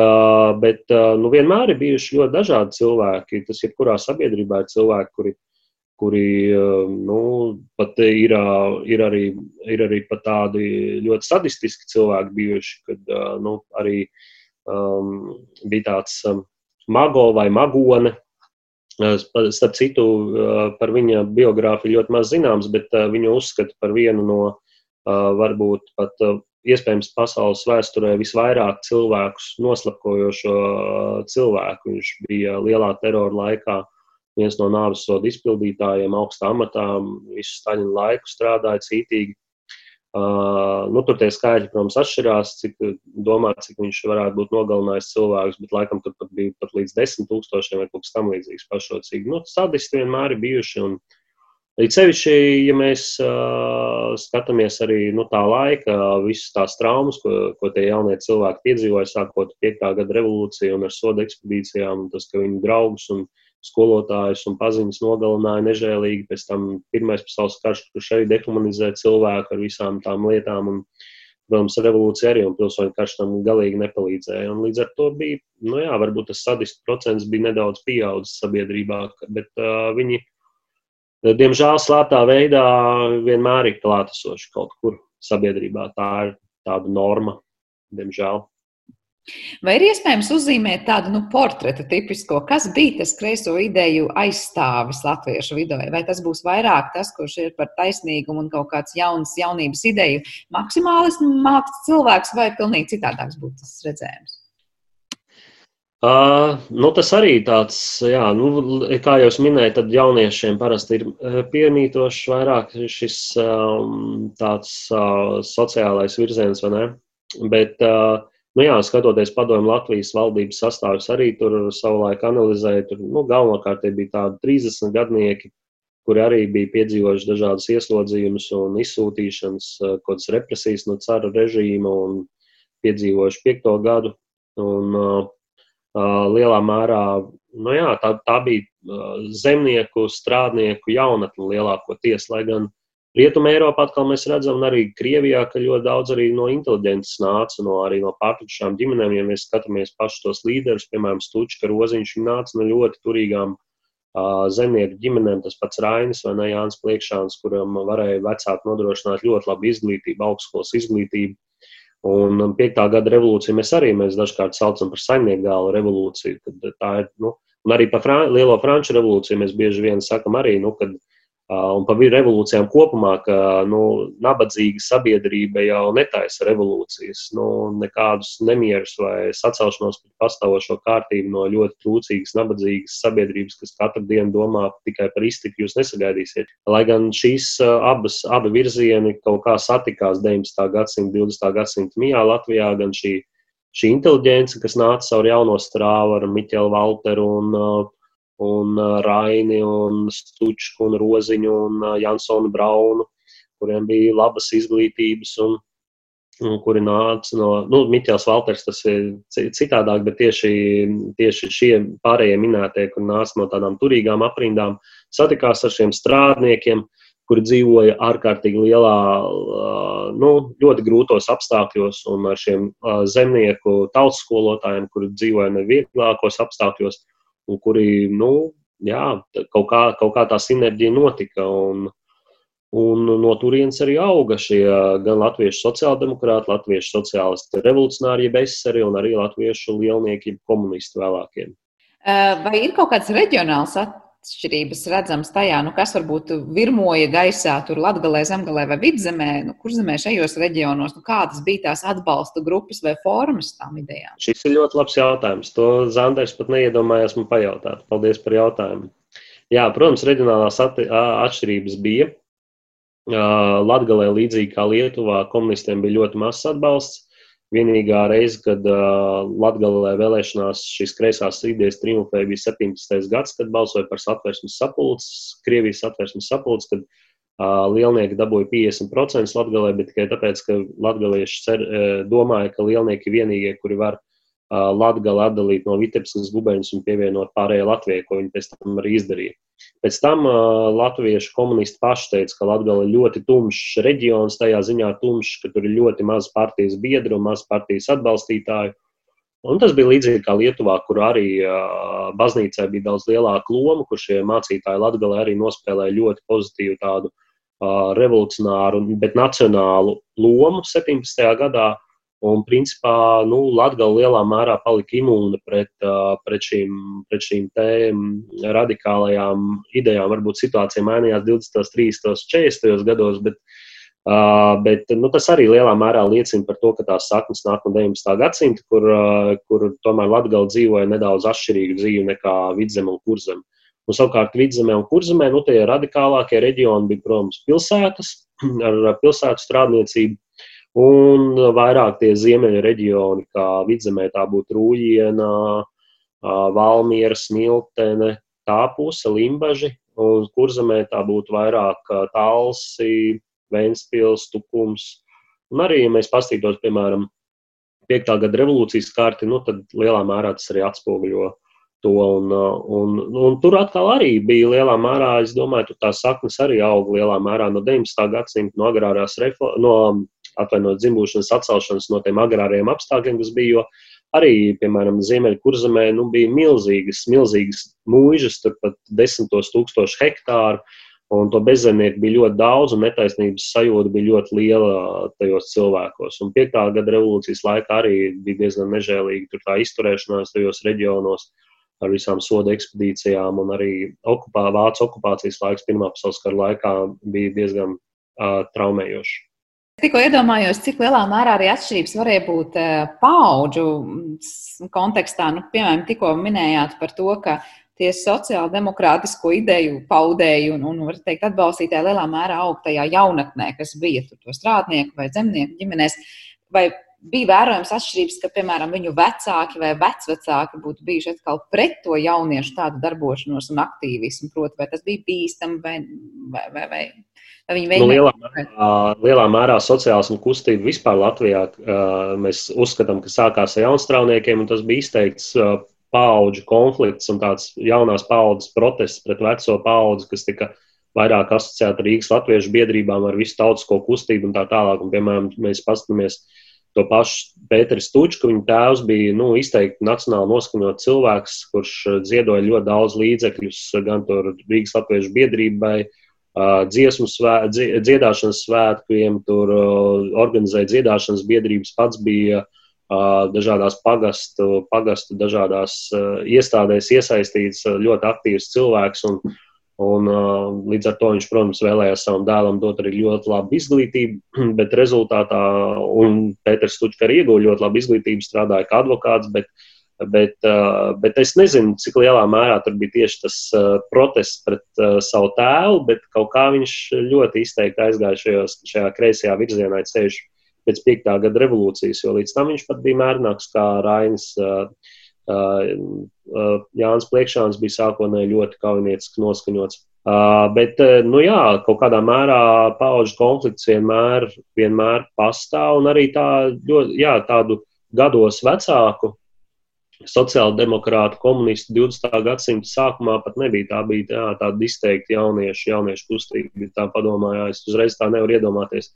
bet nu, vienmēr ir bijuši ļoti dažādi cilvēki. Tas jebkurā sabiedrībā ir cilvēki, kuri, kuri nu, pat ir, ir, arī, ir arī pat tādi ļoti sadistiski cilvēki bijuši, kad nu, arī um, bija tāds um, Mago vai Magone. Starp citu, par viņa biogrāfiju ļoti maz zināms, bet viņu uzskata par vienu no varbūt pat iespējams pasaules vēsturē visvairāk cilvēkus noslapkojošo cilvēku. Viņš bija lielā terora laikā viens no nāves sodu izpildītājiem, augstā amatā, visu Staļina laiku strādāja cītīgi. Uh, nu, tur tie skaitļi, protams, atšķirās, cik domāt, cik viņš varētu būt nogalinājis cilvēkus, bet laikam tur pat bija pat līdz desmit tūkstošiem vai kaut kas tam līdzīgs pašrocīgi. Nu, sadisti vienmēr ir bijuši. Un, Līdz sevišķi, ja mēs uh, skatāmies arī nu, tā laika, visas tās traumas, ko, ko tie jaunie cilvēki piedzīvoja, sākot 5. gada revolūciju un ar soda ekspedīcijām, un tas, ka viņu draugus un uh, skolotājus un paziņas nogalināja nežēlīgi. Pēc tam Pirmais pasaules karš, kurš arī dehumanizēja cilvēku ar visām tām lietām. Un, protams, revolūcija arī un pilsoņu karš tam galīgi nepalīdzēja. Un līdz ar to bija, nu jā, varbūt tas sadistu procents bija nedaudz pieaudzis sabiedrībā, bet uh, viņi, diemžēl, slēptā veidā vienmēr ir klātesoši kaut kur sabiedrībā. Tā ir tāda norma, diemžēl. Vai ir iespējams uzzīmēt tādu nu, portretu tipisko, kas bija tas kreiso ideju aizstāvis latviešu vidū? Vai tas būs vairāk tas, kurš ir par taisnīgumu un kaut kāds jauns, jaunības ideju maksimālismu mākslinieks cilvēks, vai pilnīgi citādāks būtu tas redzējums? Uh, nu, tas arī tāds, jā, nu, kā jau minēju, tad jauniešiem parasti ir piemītošs vairāk šis um, tāds uh, sociālais virziens, vai ne? Bet uh, Nu, jā, skatoties padomu Latvijas valdības sastāvus, arī tur savulaik analizēja. Tur nu, galvenokārt bija tādi 30 gadnieki, kuri arī bija piedzīvojuši dažādas ieslodzījumus un izsūtīšanas, eh, kādas represijas no cara režīma un piedzīvojuši piekto gadu. Un, uh, lielā mērā nu, jā, tā, tā bija zemnieku, strādnieku jaunatne lielākoties, lai gan uh, Rietumē Eiropā atkal mēs redzam, un arī Krievijā, ka ļoti daudz arī no inteliģences nāca no, arī no pārtušām ģimenēm. Ja mēs skatāmies pašus tos līderus, piemēram, Stučka Roziņš, viņi nāca no ļoti turīgām uh, zemnieku ģimenēm. Tas pats Rainis vai ne Jānis Pliekšāns, kuram varēja vecāki nodrošināt ļoti labu izglītību, augstskolas izglītību. Un piektā gada revolūciju mēs arī mēs dažkārt saucam par saimnieku gālu revolūciju. Tā ir, nu, un arī par Fran lielo franču revolūciju mēs bieži vien sakam arī, nu, kad un par revolūcijām kopumā, ka nu, nabadzīga sabiedrība jau netaisa revolūcijas, nu, nekādus nemierus vai sacelšanos pret pastāvošo kārtību no ļoti trūcīgas, nabadzīgas sabiedrības, kas katru dienu domā tikai par iztiku, jūs nesagaidīsiet. Lai gan šīs abas abi virzieni kaut kā satikās 19. gadsimta, 20. gadsimta mijā Latvijā, gan šī, šī inteliģence, kas nāca caur jauno strāvu ar Miķelu Valteru un uh, un uh, Raini, un Stučku, un Roziņu un uh, Jansonu Braunu, kuriem bija labas izglītības un, un kuri nāca no, nu, Miķels Valters, tas ir citādāk, bet tieši, tieši šie pārējie minētie, kur nāca no tādām turīgām aprindām, satikās ar šiem strādniekiem, kuri dzīvoja ārkārtīgi lielā, uh, nu, ļoti grūtos apstākļos, un ar šiem zemnieku tautas skolotājiem, kuri dzīvoja nevieglākos apstākļos un kuri, nu, jā, kaut kā, kaut kā tā sinerģija notika. Un, un no turienes arī auga šie gan latviešu sociāldemokrāti, latviešu sociālisti, revolucionārie beseri un arī latviešu lielnieki, komunisti vēlākie. Vai ir kaut kāds reģionāls atšķirības redzamas tajā, nu, kas varbūt virmoja gaisā, tur Latvijā, Zemgalē vai Vidzemē, nu, kur zemē šajos reģionos, nu, kādas bija tās atbalsta grupas vai formas tām idejām? Šis ir ļoti labs jautājums. To Zanders pat neiedomājās man pajautāt. Paldies par jautājumu. Jā, protams, reģionālās atšķirības bija. Latvijā, līdzīgi kā Lietuvā, komunistiem bija ļoti mazs atbalsts. Vienīgā reize, kad uh, Latvijā vēlēšanās šīs kreisās idejas triumfēja, bija 17. gads, kad balsoja par satversmes sapulces, Krievijas satversmes sapulces, kad uh, lielnieki dabūja 50% Latvijā, bet tikai tāpēc, ka latvieši uh, domāja, ka lielnieki vienīgie, kuri var uh, Latviju atdalīt no Vitebskas gubeņas un pievienot pārējai Latvijai, ko viņi pēc tam arī izdarīja. Pēc tam uh, latviešu komunisti paši teica, ka Latvija ir ļoti tumšs reģions, tajā ziņā tumšs, ka tur ir ļoti maz partijas biedru maz partijas atbalstītāju. Un tas bija līdzīgi kā Lietuvā, kur arī uh, baznīcai bija daudz lielāka loma, kur šie mācītāji Latvijā arī nospēlēja ļoti pozitīvu tādu uh, revolucionāru, bet nacionālu lomu 17. gadā. Un, principā, nu, Latvija lielā mērā palika imūna pret, pret šīm, pret šīm radikālajām idejām. Varbūt situācija mainījās 20, 30, 40 gados, bet, bet nu, tas arī lielā mērā liecina par to, ka tās saknes nāk no 19. gadsimta, kur, kur tomēr Latvija dzīvoja nedaudz atšķirīgu dzīvi nekā vidzeme un kurzeme. Un, savukārt, vidzemē un kurzemē nu, tie radikālākie reģioni bija, protams, pilsētas ar pilsētu strādniecību Un vairāk tie ziemeļu reģioni, kā vidzemē, tā būtu Rūjiena, Valmiera, Smiltene, tā puse, Limbaži, un kurzemē tā būtu vairāk Talsi, Ventspils, Tukums. Un arī, ja mēs pastītos, piemēram, 5. gada revolūcijas karti, nu, tad lielā mērā tas arī atspoguļo to. Un, un, un tur atkal arī bija lielā mērā, es domāju, tur tās saknes arī auga lielā mērā no 19. gadsimta, no agrārās reformas, no atvainot dzimšanas atcelšanas no tiem agrāriem apstākļiem, kas bija. Jo arī, piemēram, Ziemeļkurzemē nu, bija milzīgas, milzīgas mūžas, turpat desmitos tūkstoši hektāru. Un to bezzemnieku bija ļoti daudz, un netaisnības sajūta bija ļoti liela tajos cilvēkos. Un piektā gada revolūcijas laikā arī bija diezgan nežēlīga tur tā izturēšanās tajos reģionos ar visām soda ekspedīcijām, un arī okupā, Vācijas okupācijas laiks, Pirmā pasaules kara laikā bija diezgan uh, traumējošs. Tikko iedomājos, cik lielā mērā arī atšķirības varēja būt eh, paudžu mm, kontekstā. Nu, piemēram, tikko minējāt par to, ka tie sociāli demokrātisko ideju paudēji un, un var teikt, atbalstītāji lielā mērā aug tajā jaunatnē, kas bija tur to strādnieku vai zemnieku ģimenēs. Vai bija vērojams atšķirības, ka, piemēram, viņu vecāki vai vecvecāki būtu bijuši atkal pret to jauniešu tādu darbošanos un aktīvismu, proti, vai tas bija bīstami vai, vai, vai, vai Viņi nu, lielā, mērā, lielā mērā sociālismu kustība vispār Latvijā mēs uzskatām, ka sākās ar jaunstrāvniekiem, un tas bija izteikts paudžu konflikts un tāds jaunās paudzes protests pret veco paudzi, kas tika vairāk asociēta Rīgas latviešu biedrībām ar visu tautisko kustību un tā tālāk. Un, piemēram, mēs paskatāmies to pašu Pēteris Tučku, viņa tēvs bija nu, izteikti nacionāli noskaņot cilvēks, kurš ziedoja ļoti daudz līdzekļus gan tur Rīgas latviešu biedrībai, dziesmu svēt, dziedāšanas svētkiem, tur organizēja dziedāšanas biedrības, pats bija dažādās pagastu, pagastu dažādās iestādēs iesaistīts ļoti aktīvs cilvēks. Un, un, līdz ar to viņš, protams, vēlējās savam dēlam dot arī ļoti labu izglītību, bet rezultātā, un Pēters Stučka arī ieguva ļoti labu izglītību, strādāja kā advokāts, bet uh, Bet, uh, bet es nezinu, cik lielā mērā tur bija tieši tas uh, protests pret uh, savu tēvu, bet kaut kā viņš ļoti izteikti aizgāja šajos, šajā kreisajā virzienā ceļš pēc piektā gada revolūcijas, jo līdz tam viņš pat bija mērnāks kā Rainis. Jānis Pliekšāns bija sākotnēji ļoti kaujinieciski noskaņots. Bet, nu jā, kaut kādā mērā pauģu konflikts vienmēr, vienmēr pastāv, un arī tā, ļoti, jā, tādu gados vecāku sociāldemokrātu, komunistu 20. gadsimta sākumā pat nebija. Tā bija jā, tāda izteikti jauniešu, jauniešu kustība. Tā padomāja, es uzreiz tā nevaru iedomāties.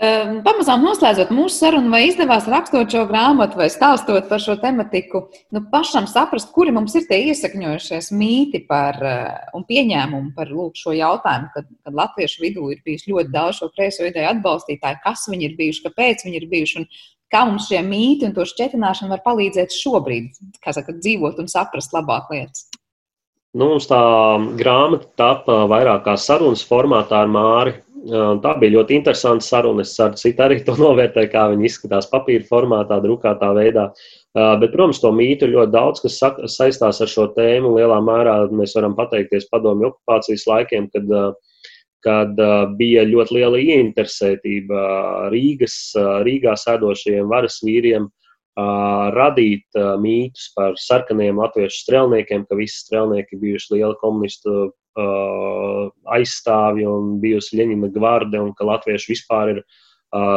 Um, pamazām noslēdzot mūsu sarunu, vai izdevās rakstot šo grāmatu vai stāstot par šo tematiku, nu, pašam saprast, kuri mums ir tie iesakņojušies mīti par uh, un pieņēmumi par lūk, šo jautājumu, kad, kad latviešu vidū ir bijis ļoti daudz šo kreiso ideju atbalstītāju, kas viņi ir bijuši, kāpēc viņi ir bijuši un kā mums šie mīti un to šķietināšana var palīdzēt šobrīd, kā saka, dzīvot un saprast labāk lietas? Nu, mums tā grāmata tapa vairāk kā sarunas formātā ar Māri. Tā bija ļoti interesanta saruna. Es ka citi arī to novērtē, kā viņi izskatās papīra formātā, drukātā veidā. Bet, protams, to mītu ir ļoti daudz, kas saistās ar šo tēmu. Lielā mērā mēs varam pateikties padomju okupācijas laikiem, kad, kad bija ļoti liela ieinteresētība Rīgas, Rīgā sēdošajiem varas vīriem radīt mītus par sarkaniem latviešu strēlniekiem, ka visi strēlnieki bijuši liela komunistu aizstāvji un bijusi Ļeņina gvarde un ka latvieši vispār ir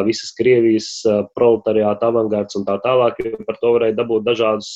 visas Krievijas proletariāta avangards un tā tālāk, jo par to varēja dabūt dažādus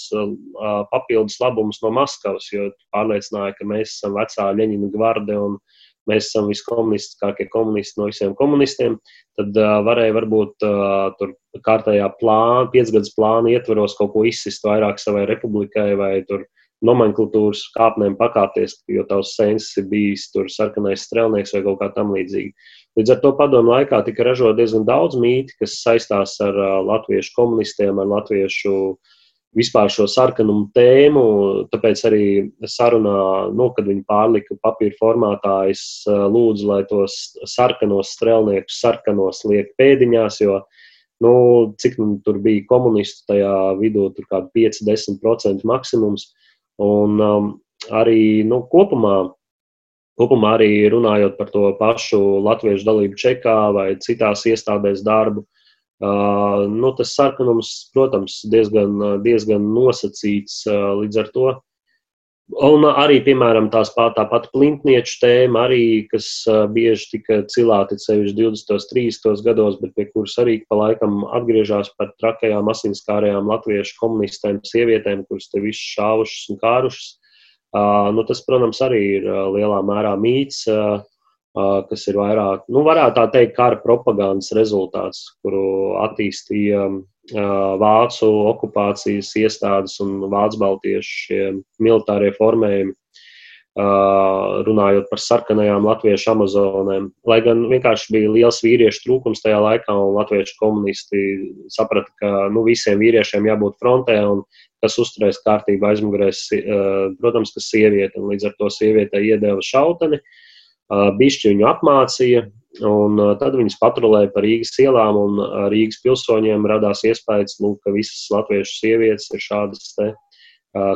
papildus labumus no Maskavas, jo pārliecināja, ka mēs esam vecā Ļeņina gvarde un mēs esam viskomunistiskākie komunisti no visiem komunistiem, tad uh, varēja varbūt uh, tur kārtējā plāna, piecgadas plāna ietvaros kaut ko izsist vairāk savai republikai vai tur nomenklatūras kāpnēm pakāpties, jo tavs sens ir bijis tur sarkanais strēlnieks vai kaut kā tam līdzīga. Līdz ar to padomu laikā tika ražot diezgan daudz mīti, kas saistās ar uh, latviešu komunistiem, ar latviešu uh, vispār šo sarkanumu tēmu. Tāpēc arī sarunā, nu, kad viņi pārlika papīra formātā, es lūdzu, lai tos sarkanos strēlniekus sarkanos liek pēdiņās, jo nu, cik nu, tur bija komunistu tajā vidū, tur kādi 5-10% maksimums. Un um, arī nu, kopumā. Kopumā arī runājot par to pašu latviešu dalību čekā vai citās iestādēs darbu, uh, Uh, nu, tas sarkanums, protams, diezgan, diezgan nosacīts uh, līdz ar to. Un arī, piemēram, tās pā, tā pati plintnieču tēma, arī, kas bieži tika cilāti sevišķi 20. un 30. gados, bet pie kuras arī pa laikam atgriežas par trakajām asinskārējām latviešu komunistēm, sievietēm, kuras te visu šāvušas un kārušas. Nu, tas, protams, arī ir lielā mērā mīts. Kas ir vairāk, nu, varētu tā teikt, kara propagandas rezultāts, kuru attīstīja vācu okupācijas iestādes un vācu baltiešu militārie formējumi, runājot par sarkanajām latviešu amazonēm. Lai gan vienkārši bija liels vīriešu trūkums tajā laikā, un latviešu komunisti saprata, ka nu, visiem vīriešiem jābūt frontē, un kas uzturēs kārtību aizmugurēs, protams, ka sieviete, līdz ar to sievietei iedeva šauteni. Uh, bišķi viņu apmācīja, un tad viņas patrulēja pa Rīgas ielām, un Rīgas pilsoņiem radās iespējas, lūk, ka visas latviešu sievietes ir šādas te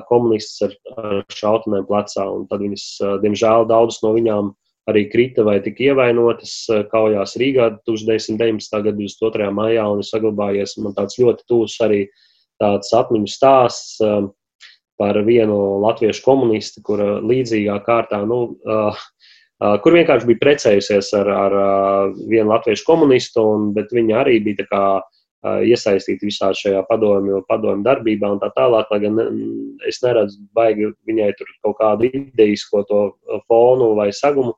komunistas ar, ar šautenēm plecā, un tad viņas, diemžēl, daudzas no viņām arī krita vai tika ievainotas kaujās Rīgā 1919. gada 22. maijā, un ir saglabājies man tāds ļoti tūs arī tāds atmiņu stāsts par vienu latviešu komunistu, kura līdzīgā kārtā, nu, uh, kur vienkārši bija precējusies ar, ar vienu latviešu komunistu, un, bet viņa arī bija kā, iesaistīta visā šajā padomju, padomju darbībā un tā tālāk. Lai gan es neredzu, baigi viņai tur kaut kādu idejisko to fonu vai sagumu.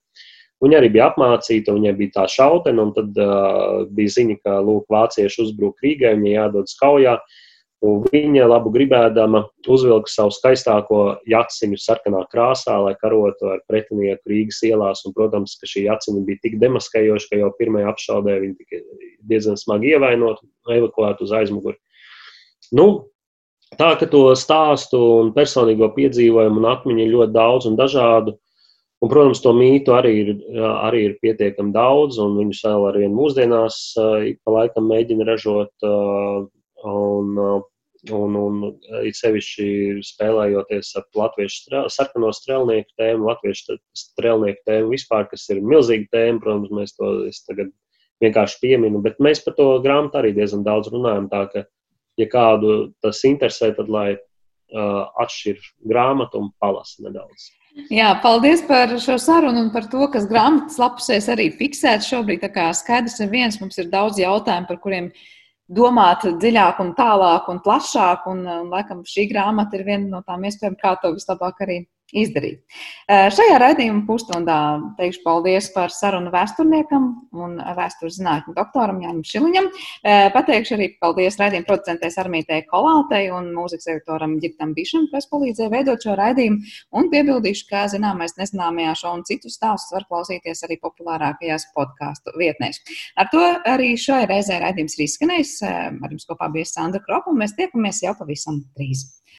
Viņa arī bija apmācīta, viņai bija tā šautena, un tad uh, bija ziņa, ka lūk, vācieši uzbruk Rīgai, viņai jādodas kaujā. Uh, Un viņa labu gribēdama uzvilka savu skaistāko jaciņu sarkanā krāsā, lai karotu ar pretinieku Rīgas ielās. Un, protams, ka šī jaciņa bija tik demaskējoša, ka jau pirmajā apšaudē viņa tika diezgan smagi ievainota, evakuēta uz aizmuguri. Nu, tā ka to stāstu un personīgo piedzīvojumu un atmiņu ir ļoti daudz un dažādu. Un, protams, to mītu arī ir, arī ir pietiekami daudz, un viņus vēl ar vienu mūsdienās ik pa laikam mēģina ražot. Un, Un, un it sevišķi spēlējoties ar latviešu strel, sarkano strēlnieku tēmu, latviešu strēlnieku tēmu vispār, kas ir milzīga tēma, protams, mēs to tagad vienkārši pieminu, bet mēs par to grāmatu arī diezgan daudz runājam. Tā ka, ja kādu tas interesē, tad lai uh, atšķir grāmatu un palasa nedaudz. Jā, paldies par šo sarunu un par to, kas grāmatas lapusēs arī fiksēts šobrīd. Tā kā skaidrs ir viens, mums ir daudz jautājumu, par kuriem domāt dziļāk, un tālāk un plašāk. Un, un, laikam, šī grāmata ir viena no tām iespējām, kā to vislabāk arī izdarīt. Šajā raidījuma pusstundā teikšu paldies par sarunu vēsturniekam un vēstures zinātņu doktoram Jānim Šiliņam. Pateikšu arī paldies raidījuma producentei Armītei Kolātei un mūzikas editoram Girtam Bišam, kas palīdzēja veidot šo raidījumu. Un piebildīšu, ka zināmais nezināmajā šo un citus stāstus var klausīties arī populārākajās podkāstu vietnēs. Ar to arī šai reizē raidījums ir izskanējis. Ar jums kopā bija Sandra Kropa un mēs tiekamies jau pavisam drīz.